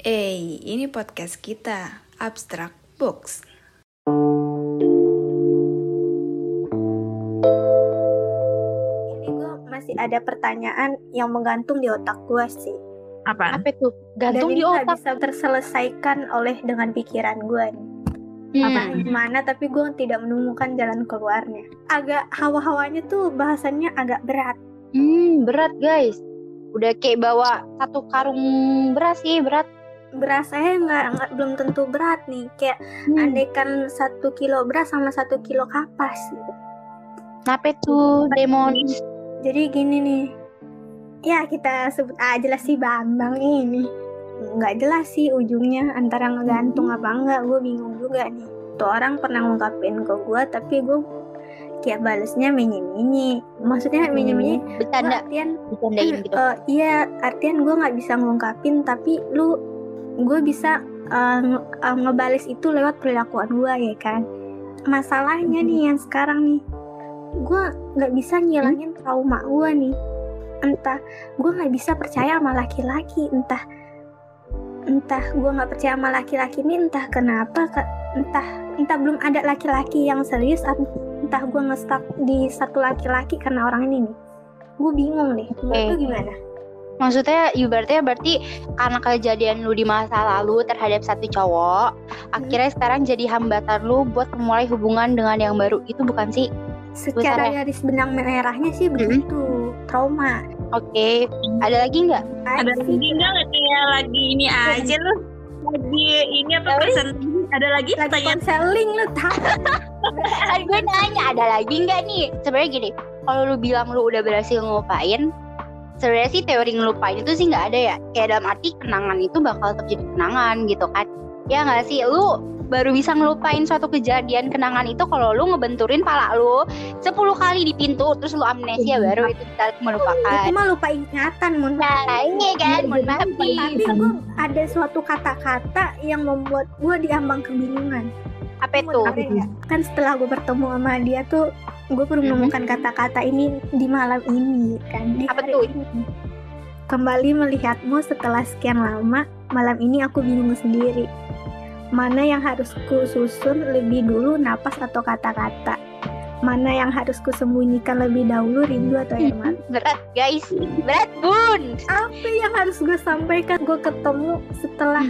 Eh, ini podcast kita, Abstract Books. Ini gue masih ada pertanyaan yang menggantung di otak gue sih. Apa? Apa tuh? Dan Gantung di otak. bisa terselesaikan oleh dengan pikiran gue nih. Hmm. Apa gimana tapi gue tidak menemukan jalan keluarnya. Agak hawa-hawanya tuh bahasannya agak berat. Hmm, berat guys. Udah kayak bawa satu karung beras sih, berat. Berasanya nggak nggak belum tentu berat nih. Kayak Hmm. andaikan satu kilo beras sama satu kilo kapas gitu. Kenapa tuh, Demon? Jadi gini nih. Ya kita sebut aja lah si Bambang ini. Nggak jelas sih ujungnya antara ngegantung apa enggak. Gue bingung juga nih. Tuh orang pernah ngungkapin ke gue tapi gue kayak balesnya menye-menye. Maksudnya menye-menye Bercanda, artian bercandain gitu. eh, iya artian gue nggak bisa ngungkapin tapi lu gue bisa nge- eh, ngebales itu lewat perilakuan gue ya kan? Masalahnya nih yang sekarang nih gue nggak bisa ngilangin trauma gue nih. Entah gue nggak bisa percaya sama laki-laki entah entah gue nggak percaya sama laki-laki ini entah kenapa ke- entah entah belum ada laki-laki yang serius entah gue ngestak di satu laki-laki karena orang ini nih. Gue bingung nih menurut Oke. gimana Maksudnya, ibaratnya berarti karena kejadian lu di masa lalu terhadap satu cowok, akhirnya sekarang jadi hambatan lu buat memulai hubungan dengan yang baru. Itu bukan sih? secara garis benang merahnya sih begitu trauma Oke. Ada lagi nggak? Ada lagi enggak nggak kayak lagi ini aja lu? Lagi ini apa persen? Ada lagi lagi pertanyaan? konseling lu tahu gue nanya, ada lagi nggak nih? Sebenarnya gini, kalau lu bilang lu udah berhasil ngelupain, sebenarnya sih teori ngelupain itu sih nggak ada ya. Kayak dalam arti kenangan itu bakal tetap jadi kenangan gitu kan. Ya nggak sih? Lu baru bisa ngelupain suatu kejadian kenangan itu kalau lu ngebenturin pala lu 10 kali di pintu terus lu amnesia baru itu bisa melupakan. itu mah lupa ingatan mun Nah, ini kan, mohon maaf nih. tapi gue ada suatu kata-kata yang membuat gue diambang kebingungan Apa itu? nggak? kan setelah gue bertemu sama dia tuh gue baru menemukan kata-kata ini di malam ini kan? Di Apa hari tuh? ini. kembali melihatmu setelah sekian lama malam ini aku bingung sendiri. Mana yang harus ku susun lebih dulu napas atau kata-kata? Mana yang harus ku sembunyikan lebih dahulu rindu atau air mata Berat guys, berat bun. apa yang harus gue sampaikan? Gue ketemu setelah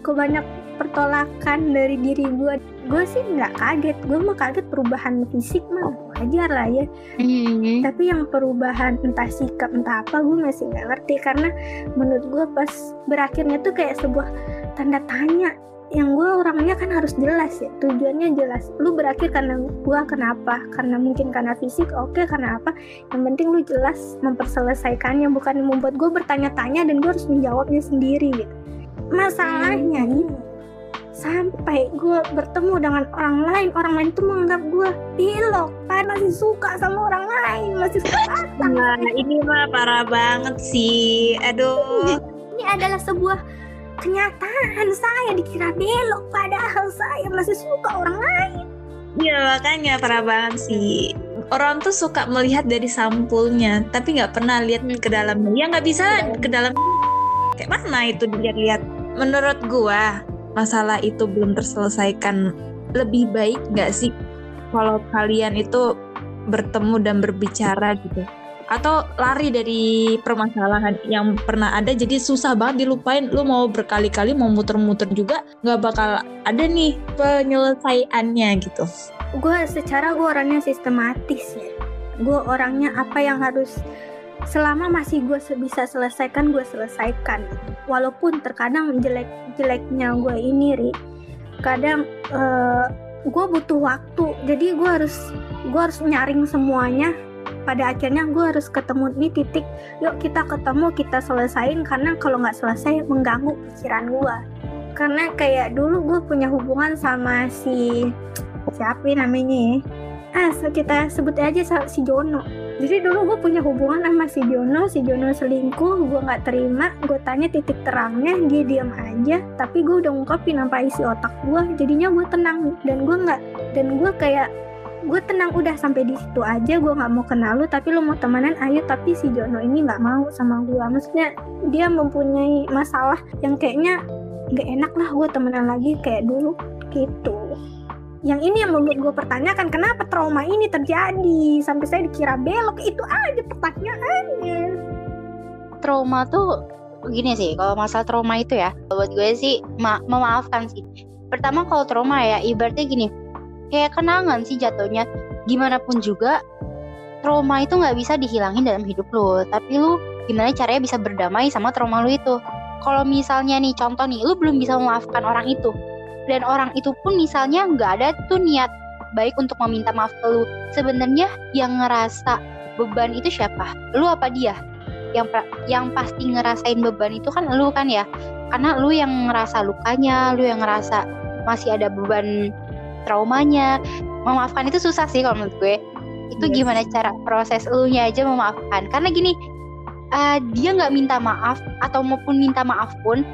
ke banyak pertolakan dari diri gue gue sih nggak kaget. Gue mah kaget perubahan fisik mah wajar lah ya. Mhm. tapi yang perubahan entah sikap entah apa gue masih nggak ngerti. Karena menurut gue pas berakhirnya tuh kayak sebuah tanda tanya yang gue orangnya kan harus jelas ya. Tujuannya jelas. Lu berakhir karena gue kenapa? Karena mungkin karena fisik oke karena apa? Yang penting lu jelas memperselesaikannya bukan membuat gue bertanya-tanya dan gue harus menjawabnya sendiri gitu. Masalahnya nih sampai gue bertemu dengan orang lain orang lain tuh menganggap gue pilok kan masih suka sama orang lain masih suka Nah, ini mah parah banget sih. Aduh. ini adalah sebuah kenyataan saya dikira belok padahal saya masih suka orang lain Iya makanya parah banget sih. Orang tuh suka melihat dari sampulnya, tapi nggak pernah lihat ke dalamnya. Ya nggak bisa ke dalam. Kayak mana itu dilihat-lihat? Menurut gua, masalah itu belum terselesaikan. Lebih baik nggak sih kalau kalian itu bertemu dan berbicara gitu? Atau lari dari permasalahan yang pernah ada jadi susah banget dilupain. Lu mau berkali-kali mau muter-muter juga nggak bakal ada nih penyelesaiannya gitu. gue secara gue orangnya sistematis ya gue orangnya apa yang harus selama masih gue bisa selesaikan gue selesaikan. Walaupun terkadang jelek jeleknya gue ini ri. Kadang gue butuh waktu. Jadi gue harus gue harus nyaring semuanya. Pada akhirnya gue harus ketemu nih titik yuk kita ketemu kita selesain. Karena kalau nggak selesai mengganggu pikiran gue karena kayak dulu gue punya hubungan sama si siapa ya namanya ya ah kita sebut aja si Jono. Jadi dulu gue punya hubungan sama si Jono si Jono selingkuh gue nggak terima gue tanya titik terangnya dia diam aja tapi gue udah ngungkapin apa isi otak gue jadinya gue tenang dan gue nggak dan gue kayak gue tenang udah sampai di situ aja gue nggak mau kenal lu tapi lu mau temenan ayo tapi si Jono ini nggak mau sama gue maksudnya dia mempunyai masalah yang kayaknya nggak enak lah gue temenan lagi kayak dulu gitu yang ini yang membuat gue pertanyakan kenapa trauma ini terjadi? Sampai saya dikira belok itu aja pertanyaannya. Trauma tuh gini sih kalau masalah trauma itu ya buat gue sih ma memaafkan sih. Pertama kalau trauma ya ibaratnya gini kayak kenangan sih jatuhnya. Gimana pun juga trauma itu nggak bisa dihilangin dalam hidup lo tapi lu gimana caranya bisa berdamai sama trauma lu itu? Kalau misalnya nih contoh nih lu belum bisa memaafkan orang itu dan orang itu pun misalnya nggak ada tuh niat baik untuk meminta maaf ke lu. Sebenarnya yang ngerasa beban itu siapa? Lu apa dia? Yang yang pasti ngerasain beban itu kan lu kan ya? Karena lu yang ngerasa lukanya lu yang ngerasa masih ada beban traumanya. Memaafkan itu susah sih kalau menurut gue. Itu yes. gimana cara proses lu nya aja memaafkan. Karena gini uh, dia nggak minta maaf atau maupun minta maaf pun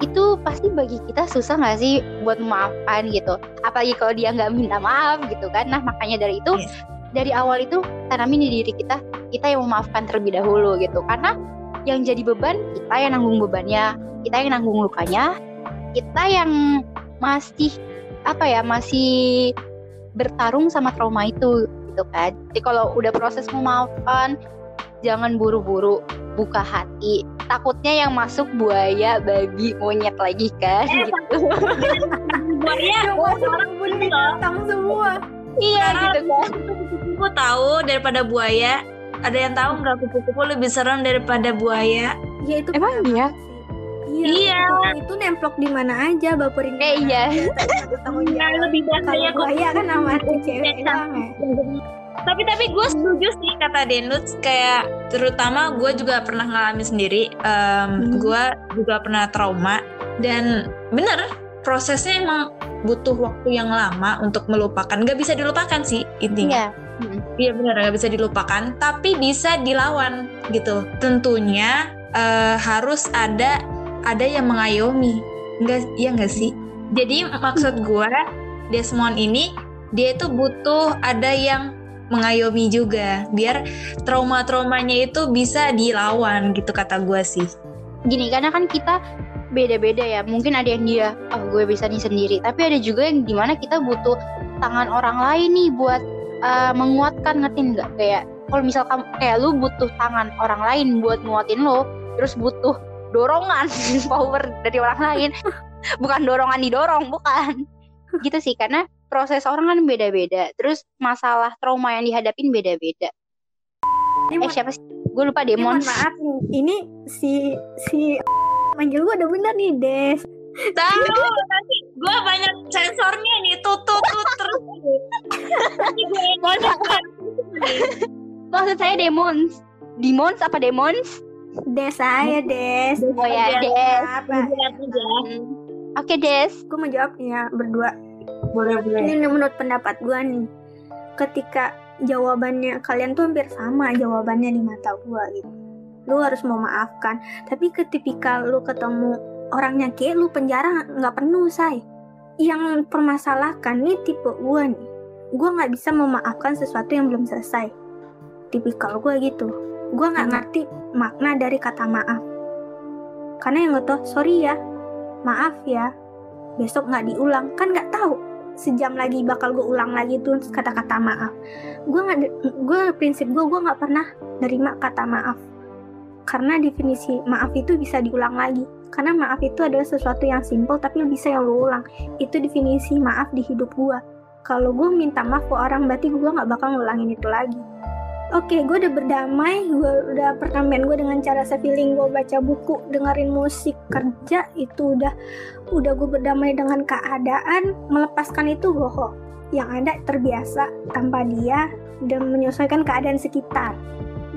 itu pasti bagi kita susah nggak sih buat memaafkan gitu? Apalagi kalau dia nggak minta maaf gitu kan. Nah makanya dari itu yes. dari awal itu tanamin di diri kita kita yang memaafkan terlebih dahulu gitu. Karena yang jadi beban kita yang nanggung bebannya kita yang nanggung lukanya kita yang masih apa ya masih bertarung sama trauma itu gitu kan. Jadi kalau udah proses memaafkan jangan buru-buru buka hati takutnya yang masuk buaya babi monyet lagi kan? Eh, gitu. buaya orang pun binatang semua. Iya gitu kan? kupu-kupu tahu daripada buaya. Ada yang tahu nggak kupu-kupu lebih serem daripada buaya? Ya itu emang iya? Iya, iya. Itu, nemplok di mana aja, baperin. Eh iya. Tahu ya lebih bahaya buaya kan sama cewek doang ya tapi tapi gue setuju sih kata Denut kayak terutama gue juga pernah ngalamin sendiri um, hmm. gue juga pernah trauma dan bener prosesnya emang butuh waktu yang lama untuk melupakan Gak bisa dilupakan sih intinya yeah. Hmm. Iya benar nggak bisa dilupakan, tapi bisa dilawan gitu. Tentunya uh, harus ada ada yang mengayomi, enggak? Iya nggak sih? Jadi maksud gue Desmond ini dia itu butuh ada yang mengayomi juga biar trauma-traumanya itu bisa dilawan gitu kata gue sih. Gini karena kan kita beda-beda ya. Mungkin ada yang dia oh gue bisa nih sendiri. Tapi ada juga yang di mana kita butuh tangan orang lain nih buat uh, menguatkan ngerti nggak? Kayak kalau misal kamu kayak lu butuh tangan orang lain buat nguatin lo terus butuh dorongan power dari orang lain. Bukan dorongan didorong bukan. Gitu sih karena proses orang kan beda-beda. Terus masalah trauma yang dihadapin beda-beda. Eh siapa sih? Gue lupa Demon. maaf, ini si si manggil gue udah bener nih, Des. Tahu, nanti gue banyak sensornya nih, tutut tut terus. Nanti gue Maksud saya Demons. Demons apa Demons? Des saya, Des. Oh ya, Des. Apa? Oke, Des. Gue mau jawab ya berdua boleh boleh. Ini menurut pendapat gue nih. Ketika jawabannya kalian tuh hampir sama jawabannya di mata gue gitu. Lu harus memaafkan. Tapi ketika lu ketemu orangnya kayak lu penjara nggak penuh say. Yang permasalahkan nih tipe gue nih. Gue nggak bisa memaafkan sesuatu yang belum selesai. Tipikal gue gitu. Gue nggak hmm. ngerti makna dari kata maaf. Karena yang gue tau sorry ya maaf ya besok nggak diulang. Kan nggak tahu sejam lagi bakal gue ulang lagi tuh kata-kata maaf. Gue nggak gue prinsip gue gue nggak pernah nerima kata maaf. Karena definisi maaf itu bisa diulang lagi. Karena maaf itu adalah sesuatu yang simple tapi bisa yang lo ulang. Itu definisi maaf di hidup gue kalau gue minta maaf ke orang berarti gue nggak bakal ngulangin itu lagi oke okay, gue udah berdamai gue udah pertambahan gue dengan cara feeling gue baca buku dengerin musik kerja itu udah udah gue berdamai dengan keadaan melepaskan itu kok yang ada terbiasa tanpa dia dan menyesuaikan keadaan sekitar.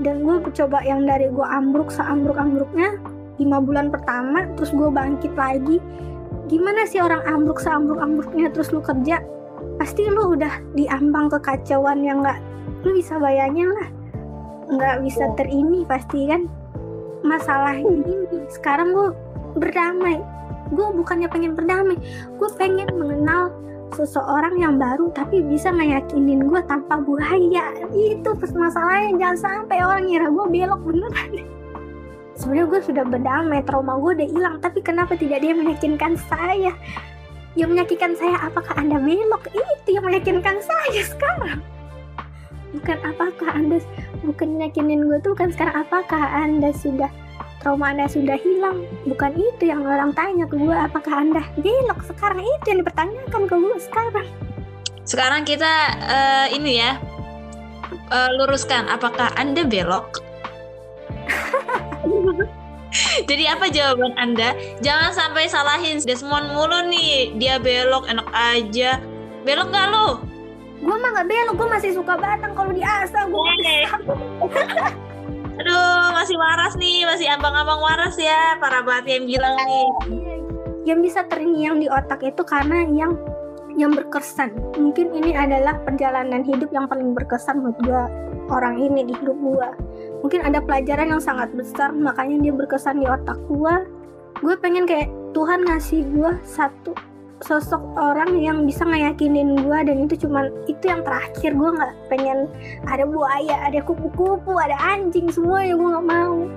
Dan gue coba yang dari gue ambruk seambruk ambruknya lima bulan pertama terus gue bangkit lagi. Gimana sih orang ambruk seambruk ambruknya terus lu kerja? Pasti lu udah diambang kekacauan yang gak lu bisa bayangin lah. Nggak bisa terini pasti kan. Masalah ini sekarang gue berdamai. Gue bukannya pengen berdamai. Gue pengen mengenal seseorang yang baru tapi bisa ngeyakinin gue tanpa buaya. Itu masalahnya. Jangan sampai orang ngira gue belok beneran sebenarnya gue sudah berdamai. Trauma gue udah hilang. Tapi kenapa tidak dia meyakinkan saya? Yang meyakinkan saya apakah anda belok? Itu yang meyakinkan saya sekarang bukan apakah anda bukan yakinin gue tuh bukan sekarang apakah anda sudah trauma anda sudah hilang bukan itu yang orang tanya ke gue apakah anda belok sekarang itu yang dipertanyakan ke gue sekarang Sekarang kita eh, ini ya eh, luruskan apakah Anda belok? Jadi apa jawaban Anda? Jangan sampai salahin Desmond mulu nih. Dia belok enak aja. Belok nggak lo? Gue mah gak belok gue masih suka batang kalau diasah gue Oke. Aduh, masih waras nih, masih abang-abang waras ya. Para banget yang bilang nih. yang bisa terngiang di otak itu karena yang yang berkesan mungkin ini adalah perjalanan hidup yang paling berkesan buat gue orang ini di hidup gue mungkin ada pelajaran yang sangat besar makanya dia berkesan di otak gue gue pengen kayak Tuhan ngasih gue satu sosok orang yang bisa ngeyakinin gue dan itu cuman itu yang terakhir gue nggak pengen ada buaya ada kupu-kupu ada anjing semuanya gue nggak mau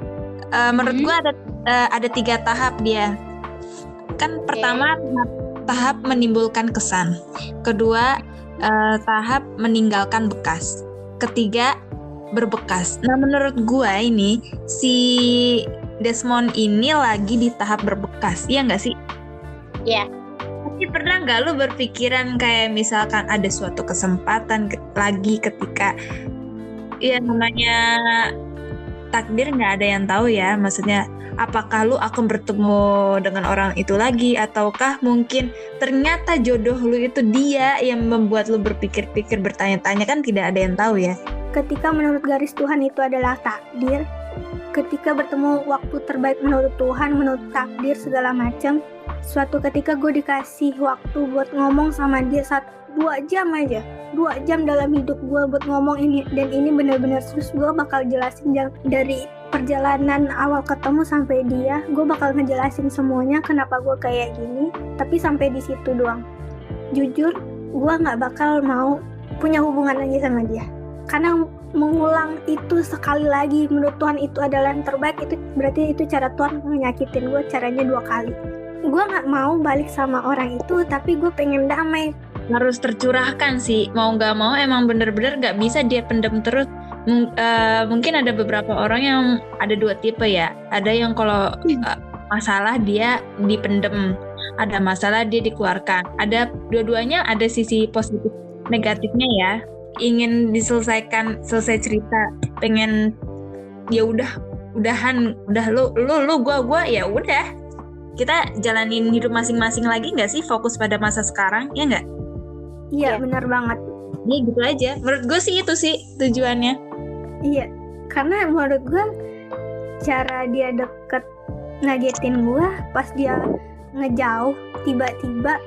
Eh, menurut Hmm. gua ada eh, ada tiga tahap dia. Kan pertama tahap, menimbulkan kesan, kedua eh, tahap meninggalkan bekas, ketiga berbekas. Nah menurut gua ini si Desmond ini lagi di tahap berbekas, iya nggak sih? Iya. Tapi pernah nggak lu berpikiran kayak misalkan ada suatu kesempatan ke- lagi ketika ya namanya takdir nggak ada yang tahu ya maksudnya apakah lu akan bertemu dengan orang itu lagi ataukah mungkin ternyata jodoh lu itu dia yang membuat lu berpikir-pikir bertanya-tanya kan tidak ada yang tahu ya. Ketika menurut garis Tuhan itu adalah takdir ketika bertemu waktu terbaik menurut Tuhan menurut takdir segala macam suatu ketika gue dikasih waktu buat ngomong sama dia satu dua jam aja. Dua jam dalam hidup gue buat ngomong ini. Dan ini benar-benar terus gue bakal jelasin dari perjalanan awal ketemu sampai dia gue bakal ngejelasin semuanya kenapa gue kayak gini tapi sampai di situ doang. Jujur gue nggak bakal mau punya hubungan lagi sama dia. Karena mengulang itu sekali lagi menurut Tuhan itu adalah yang terbaik itu berarti itu cara Tuhan menyakitin gue caranya dua kali. Gue nggak mau balik sama orang itu tapi gue pengen damai. Harus tercurahkan sih mau nggak mau emang bener-bener nggak bisa dia pendem terus. Mung- eh, mungkin ada beberapa orang yang ada dua tipe ya. Ada yang kalau eh, masalah dia dipendem ada masalah dia dikeluarkan. Ada dua-duanya ada sisi positif negatifnya ya ingin diselesaikan selesai cerita pengen ya udah udahan udah lu lu lu gua gua ya udah kita jalanin hidup masing-masing lagi nggak sih fokus pada masa sekarang ya nggak iya Iya. benar banget Ya gitu aja. Menurut gue sih itu sih tujuannya. iya karena menurut gue cara dia deket ngagetin gue pas dia ngejauh tiba-tiba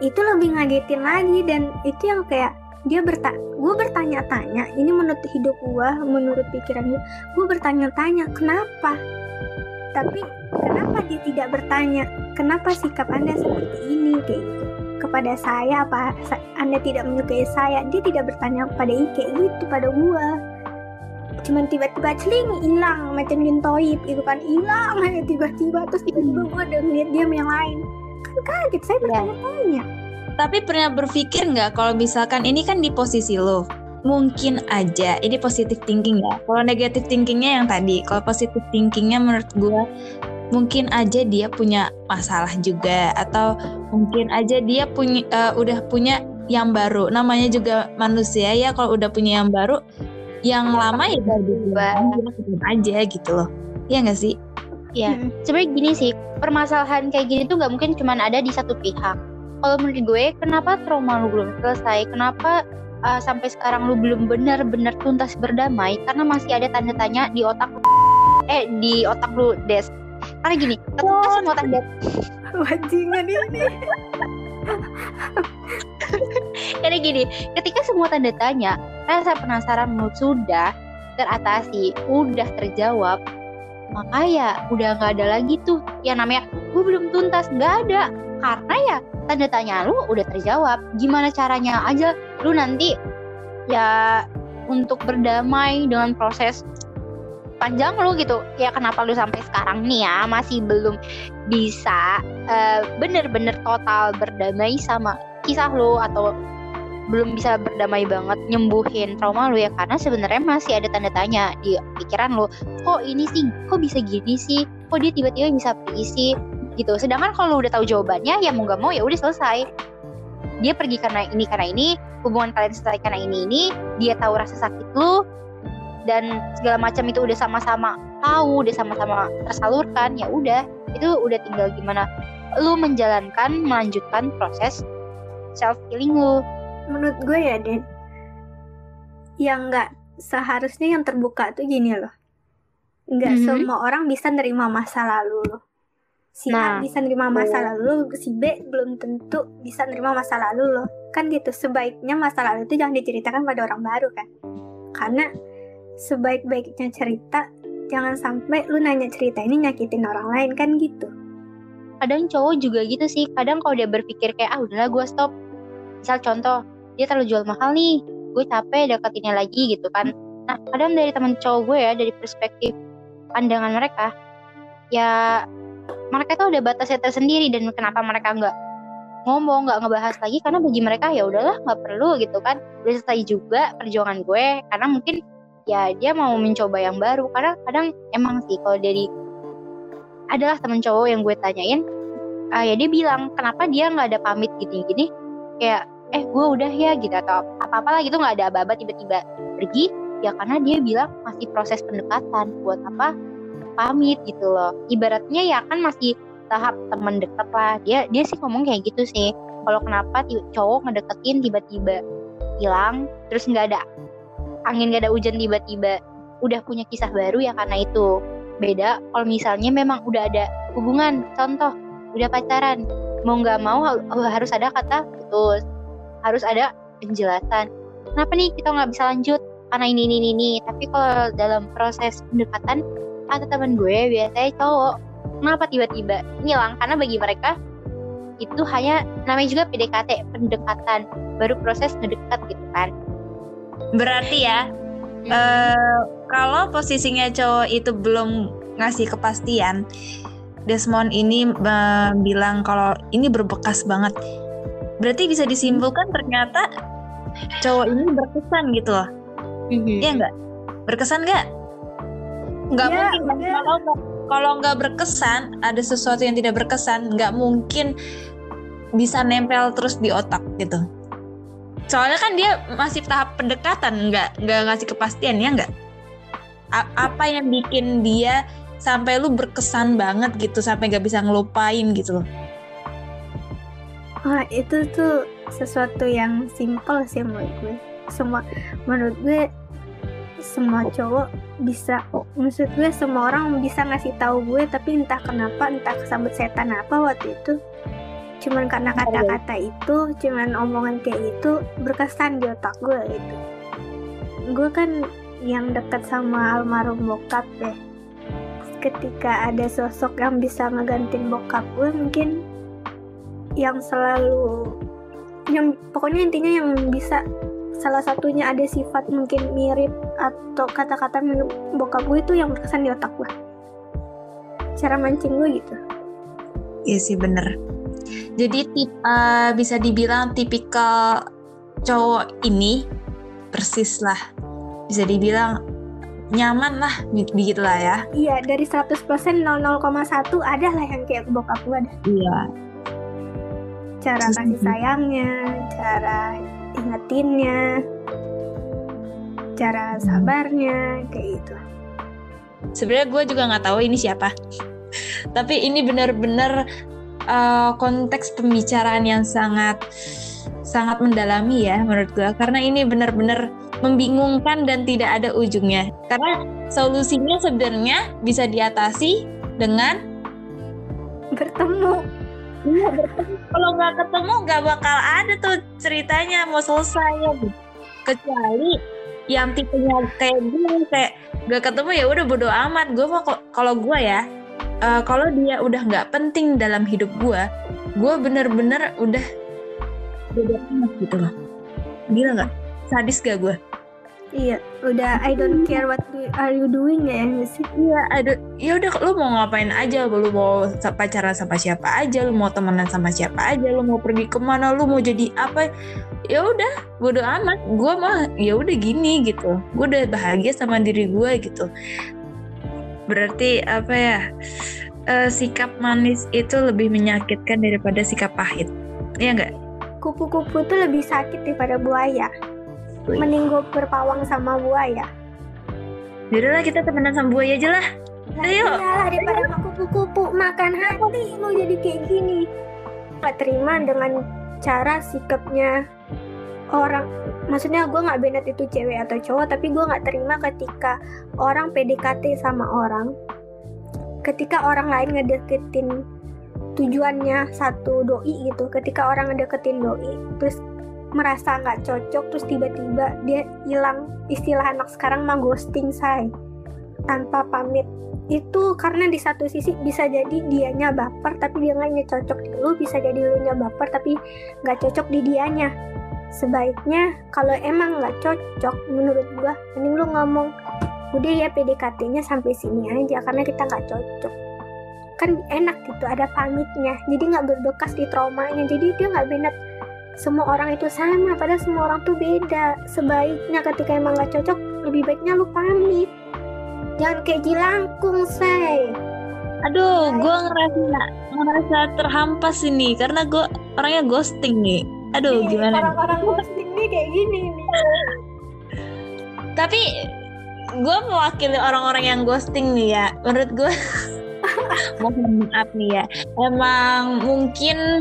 itu lebih ngagetin lagi dan itu yang kayak dia berta gue bertanya-tanya ini menurut hidup gue menurut pikiran gue gue bertanya-tanya kenapa? Tapi kenapa dia tidak bertanya kenapa sikap anda seperti ini? Kayak gitu. Kepada saya apa anda tidak menyukai saya? Dia tidak bertanya pada i kayak gitu pada gue cuman tiba-tiba celing hilang macam jin toib gitu kan. Hilang aja tiba-tiba terus tiba-tiba gue udah ngeliat dia yang lain. Kan kaget saya bertanya-tanya Tapi pernah berpikir nggak kalau misalkan ini kan di posisi lo, mungkin aja ini positive thinking ya. Kalau negative thinkingnya yang tadi, kalau positive thinkingnya menurut gue mungkin aja dia punya masalah juga atau mungkin aja dia punya eh, udah punya yang baru. Namanya juga manusia ya kalau udah punya yang baru, yang lama ya baru aja gitu loh. Iya nggak sih? Ya, Mm. sebenarnya gini sih, permasalahan kayak gini tuh nggak mungkin cuma ada di satu pihak. Kalau menurut gue, kenapa trauma lu belum selesai? Kenapa uh, sampai sekarang lu belum benar-benar tuntas berdamai? Karena masih ada tanda tanya di otak lu. Eh, di otak lu, Des. Karena gini, ketika semua tanda wajingan ini karena gini, ketika semua tanda tanya, rasa penasaran lu sudah teratasi, udah terjawab, maka ya udah nggak ada lagi tuh yang namanya gue belum tuntas nggak ada karena ya tanda tanya lu udah terjawab. Gimana caranya aja lu nanti ya untuk berdamai dengan proses panjang lu gitu. Ya kenapa lu sampai sekarang nih ya masih belum bisa uh, bener-bener total berdamai sama kisah lu atau belum bisa berdamai banget nyembuhin trauma lu ya. Karena sebenarnya masih ada tanda tanya di pikiran lu. Kok ini sih? Kok bisa gini sih? Kok dia tiba-tiba bisa pergi gitu. Sedangkan kalau udah tahu jawabannya ya mau gak mau ya udah selesai. Dia pergi karena ini karena ini hubungan kalian selesai karena ini ini dia tahu rasa sakit lu dan segala macam itu udah sama-sama tahu udah sama-sama tersalurkan ya udah. Itu udah tinggal gimana lu menjalankan melanjutkan proses self healing lu. Menurut gue ya Den yang nggak seharusnya yang terbuka tuh gini loh. Nggak mm -hmm. semua orang bisa nerima masa lalu loh si nah, A bisa nerima masa lalu si B belum tentu bisa nerima masa lalu loh. Kan gitu sebaiknya masa lalu itu jangan diceritakan pada orang baru kan. Karena sebaik-baiknya cerita jangan sampai lu nanya cerita ini nyakitin orang lain kan gitu. Kadang cowok juga gitu sih kadang kalau dia berpikir kayak ah udahlah gue stop. Misal contoh dia terlalu jual mahal nih gue capek deketinnya lagi gitu kan. Nah kadang dari teman cowok gue ya dari perspektif pandangan mereka ya mereka tuh udah batasnya tersendiri dan kenapa mereka nggak ngomong nggak ngebahas lagi karena bagi mereka ya udahlah nggak perlu gitu kan. Udah selesai juga perjuangan gue karena mungkin ya dia mau mencoba yang baru. Karena kadang emang sih kalau dari adalah temen cowok yang gue tanyain uh, ya dia bilang kenapa dia nggak ada pamit gini-gini? Kayak eh gue udah ya gitu atau apa-apa lah gitu nggak ada aba-aba tiba-tiba pergi. Ya karena dia bilang masih proses pendekatan buat apa pamit gitu loh. Ibaratnya ya kan masih tahap teman dekat lah. Dia dia sih ngomong kayak gitu sih. Kalau kenapa cowok ngedeketin tiba-tiba hilang terus nggak ada angin nggak ada hujan tiba-tiba udah punya kisah baru ya karena itu. Beda kalau misalnya memang udah ada hubungan contoh udah pacaran mau nggak mau harus ada kata putus harus ada penjelasan. Kenapa nih kita nggak bisa lanjut? Karena ini ini ini. Tapi kalau dalam proses pendekatan kata teman gue biasanya cowok. Kenapa tiba-tiba ngilang karena bagi mereka itu hanya namanya juga PDKT pendekatan. Baru proses ngedekat gitu kan. Berarti ya hmm. uh, kalau posisinya cowok itu belum ngasih kepastian Desmond ini uh, bilang kalau ini berbekas banget. Berarti bisa disimpulkan ternyata cowok ini berkesan gitu loh. Mm-hmm. iya nggak? Berkesan nggak nggak ya, mungkin kalau kalau nggak berkesan ada sesuatu yang tidak berkesan nggak mungkin bisa nempel terus di otak gitu. Soalnya kan dia masih tahap pendekatan nggak nggak ngasih kepastian ya nggak? Apa yang bikin dia sampai lu berkesan banget gitu sampai nggak bisa ngelupain gitu loh. Wah itu tuh sesuatu yang simpel sih menurut gue. Semua menurut gue semua cowok bisa maksud gue semua orang bisa ngasih tahu gue tapi entah kenapa entah kesambet setan apa waktu itu. Cuman karena kata-kata itu cuman omongan kayak itu berkesan di otak gue itu gue kan yang dekat sama almarhum bokap deh. Ketika ada sosok yang bisa ngegantiin bokap gue mungkin yang selalu yang pokoknya intinya yang bisa salah satunya ada sifat mungkin mirip atau kata-kata mirip bokap gue itu yang berkesan di otak gue. Cara mancing gue gitu. Iya sih bener. Jadi tip, uh, bisa dibilang tipikal cowok ini persis lah. Bisa dibilang nyaman lah begitu lah ya. Iya dari 100% 0,1 ada lah yang kayak bokap gue ada. Iya. Cara kasih sayangnya cara ingetinnya cara sabarnya kayak gitu. Sebenarnya gue juga nggak tahu ini siapa. Tapi ini benar-benar uh, konteks pembicaraan yang sangat sangat mendalami ya menurut gue karena ini benar-benar membingungkan dan tidak ada ujungnya. Karena solusinya sebenarnya bisa diatasi dengan bertemu Iya Kalau nggak ketemu nggak bakal ada tuh ceritanya mau selesai ya. Kecuali yang tipenya kayak gue kayak nggak ketemu ya udah bodo amat. Gue mau kalau gue ya uh, kalau dia udah nggak penting dalam hidup gue, gue bener-bener udah bodo amat gitu loh. Gila nggak? Sadis gak gue? Iya, udah I don't care what you- are you doing ya sih? Iya, ada ya udah lu mau ngapain aja, lu mau pacaran sama siapa aja, lu mau temenan sama siapa aja, lu mau pergi ke mana, lu mau jadi apa, ya udah, bodo amat. Gua mah ya udah gini gitu. Gue udah bahagia sama diri gue gitu. Berarti apa ya? eh, sikap manis itu lebih menyakitkan daripada sikap pahit. Iya enggak? Kupu-kupu tuh lebih sakit daripada buaya. Mending gue berpawang sama buaya. Yaudahlah kita temenan sama buaya aja lah. Ayo. Iyalah daripada sama kupu-kupu makan hati lo jadi kayak gini. Gak terima dengan cara sikapnya orang. Maksudnya gue nggak benet itu cewek atau cowok, tapi gue nggak terima ketika orang PDKT sama orang. Ketika orang lain ngedeketin tujuannya satu doi gitu. Ketika orang ngedeketin doi, terus merasa nggak cocok, terus tiba-tiba dia hilang. Istilah anak sekarang mah ghosting say. Tanpa pamit. Itu karena di satu sisi bisa jadi dianya baper tapi dia nggak cocok di lu bisa jadi lu nya baper tapi nggak cocok di dianya. Sebaiknya kalau emang nggak cocok menurut gua mending lu ngomong udah ya PDKT-nya sampai sini aja karena kita nggak cocok. Kan enak gitu ada pamitnya. Jadi nggak berbekas di traumanya. Jadi dia nggak benet semua orang itu sama padahal semua orang tuh beda sebaiknya ketika emang nggak cocok lebih baiknya lu pamit jangan kayak jilangkung say Aduh, gue ngerasa ngerasa terhampas ini karena gue orangnya ghosting nih. Aduh, Nih, gimana? orang-orang ghosting nih kayak gini nih Tapi gue mewakili orang-orang yang ghosting nih ya. Menurut gue, mohon maaf nih ya. Emang mungkin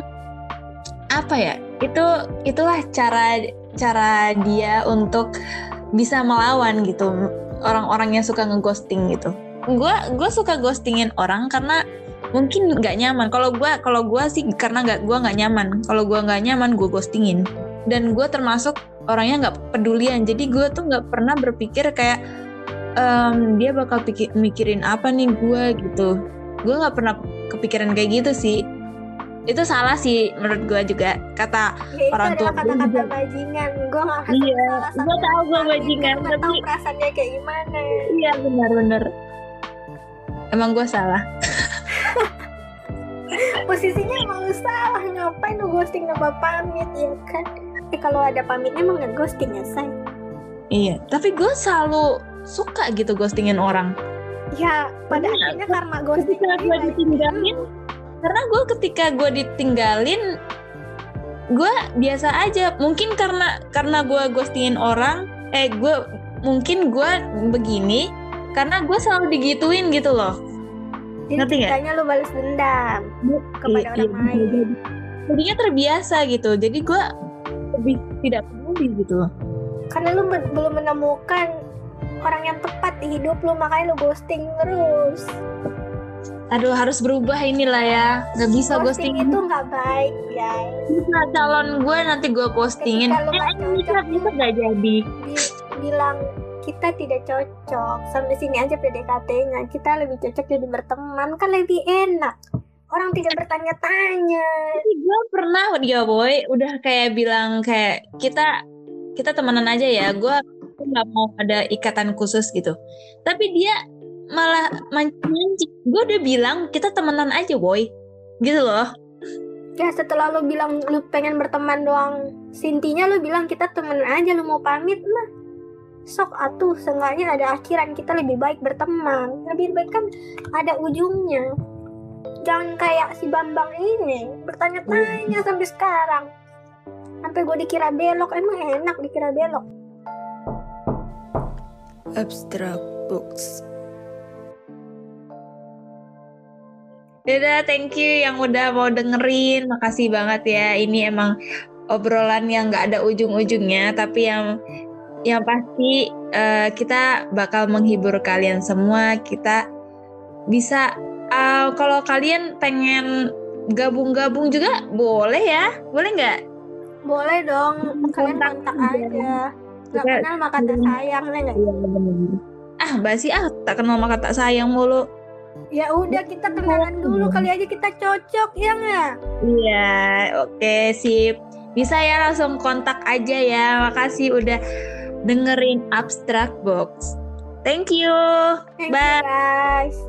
apa ya? Itu itulah cara cara dia untuk bisa melawan gitu orang-orang yang suka ngeghosting gitu. Gue gue suka ghostingin orang karena mungkin nggak nyaman. Kalau gue kalau gue sih karena nggak gue nggak nyaman. Kalau gue nggak nyaman gue ghostingin. Dan gue termasuk orangnya nggak pedulian. Jadi gue tuh nggak pernah berpikir kayak em, dia bakal pikir, mikirin apa nih gue gitu. Gue nggak pernah kepikiran kayak gitu sih. Itu salah sih menurut gue juga kata ya Orang tua gue kata-kata bajingan gue nggak Iya, salah gua tahu tapi bajingan, gue nggak tahu tapi- perasaannya kayak gimana iya benar-benar. Emang gue salah. posisinya emang lu salah ngapain lu ghosting nama pamit ya kan eh kalau ada pamitnya emang nggak ghosting ya say Iya, tapi gue selalu suka gitu ghostingin orang. ya pada Iya, akhirnya karma ghosting ketika gue ditinggalin lu. Karena gue ketika gue ditinggalin gue biasa aja. Mungkin karena karena gue ghostingin orang eh gue mungkin gue begini karena gue selalu digituin gitu loh. Jadi ngerti ceritanya lu balas dendam kepada Iya, orang iya, lain. Jadi- jadinya terbiasa gitu. Jadi gue lebih tidak peduli gitu. Karena lu be- belum menemukan orang yang tepat di hidup lu makanya lu ghosting terus aduh harus berubah inilah ya. Nggak bisa ghosting ghosting. itu nggak baik guys. Bisa calon gue nanti gue postingin. Eh ini cocok. bisa nggak jadi? Di- bilang kita tidak cocok. Sampai sini aja PDKT-nya kita lebih cocok jadi berteman kan lebih enak. Orang tidak bertanya-tanya. Gue pernah dia boy udah kayak bilang kayak kita kita temenan aja ya. Gue nggak mau ada ikatan khusus gitu. Tapi dia malah mancing-mancing gue udah bilang kita temenan aja boy. Gitu loh. Ya setelah lu bilang lu pengen berteman doang sintinya lu bilang kita temen aja lu mau pamit. Mah sok atuh seenggaknya ada akhiran kita lebih baik berteman. Lebih baik kan ada ujungnya. Jangan kayak si Bambang ini bertanya-tanya sampai sekarang. Sampai gue dikira belok emang enak dikira belok. Abstract Books. Dadah, thank you yang udah mau dengerin. Makasih banget ya. Ini emang obrolan yang nggak ada ujung-ujungnya, tapi yang yang pasti eh, kita bakal menghibur kalian semua. Kita bisa eh, kalau kalian pengen gabung-gabung juga boleh ya, boleh nggak? boleh dong kalian Kontak kontak aja. Kita- kenal maka tak sayang ya nggak Ah, basi ah, tak kenal maka tak sayang mulu. Ya udah kita kenalan dulu kali aja kita cocok ya nggak Iya, oke sip. Bisa ya langsung kontak aja ya. Makasih udah dengerin Abstract Box. Thank you. Thank you Bye. guys.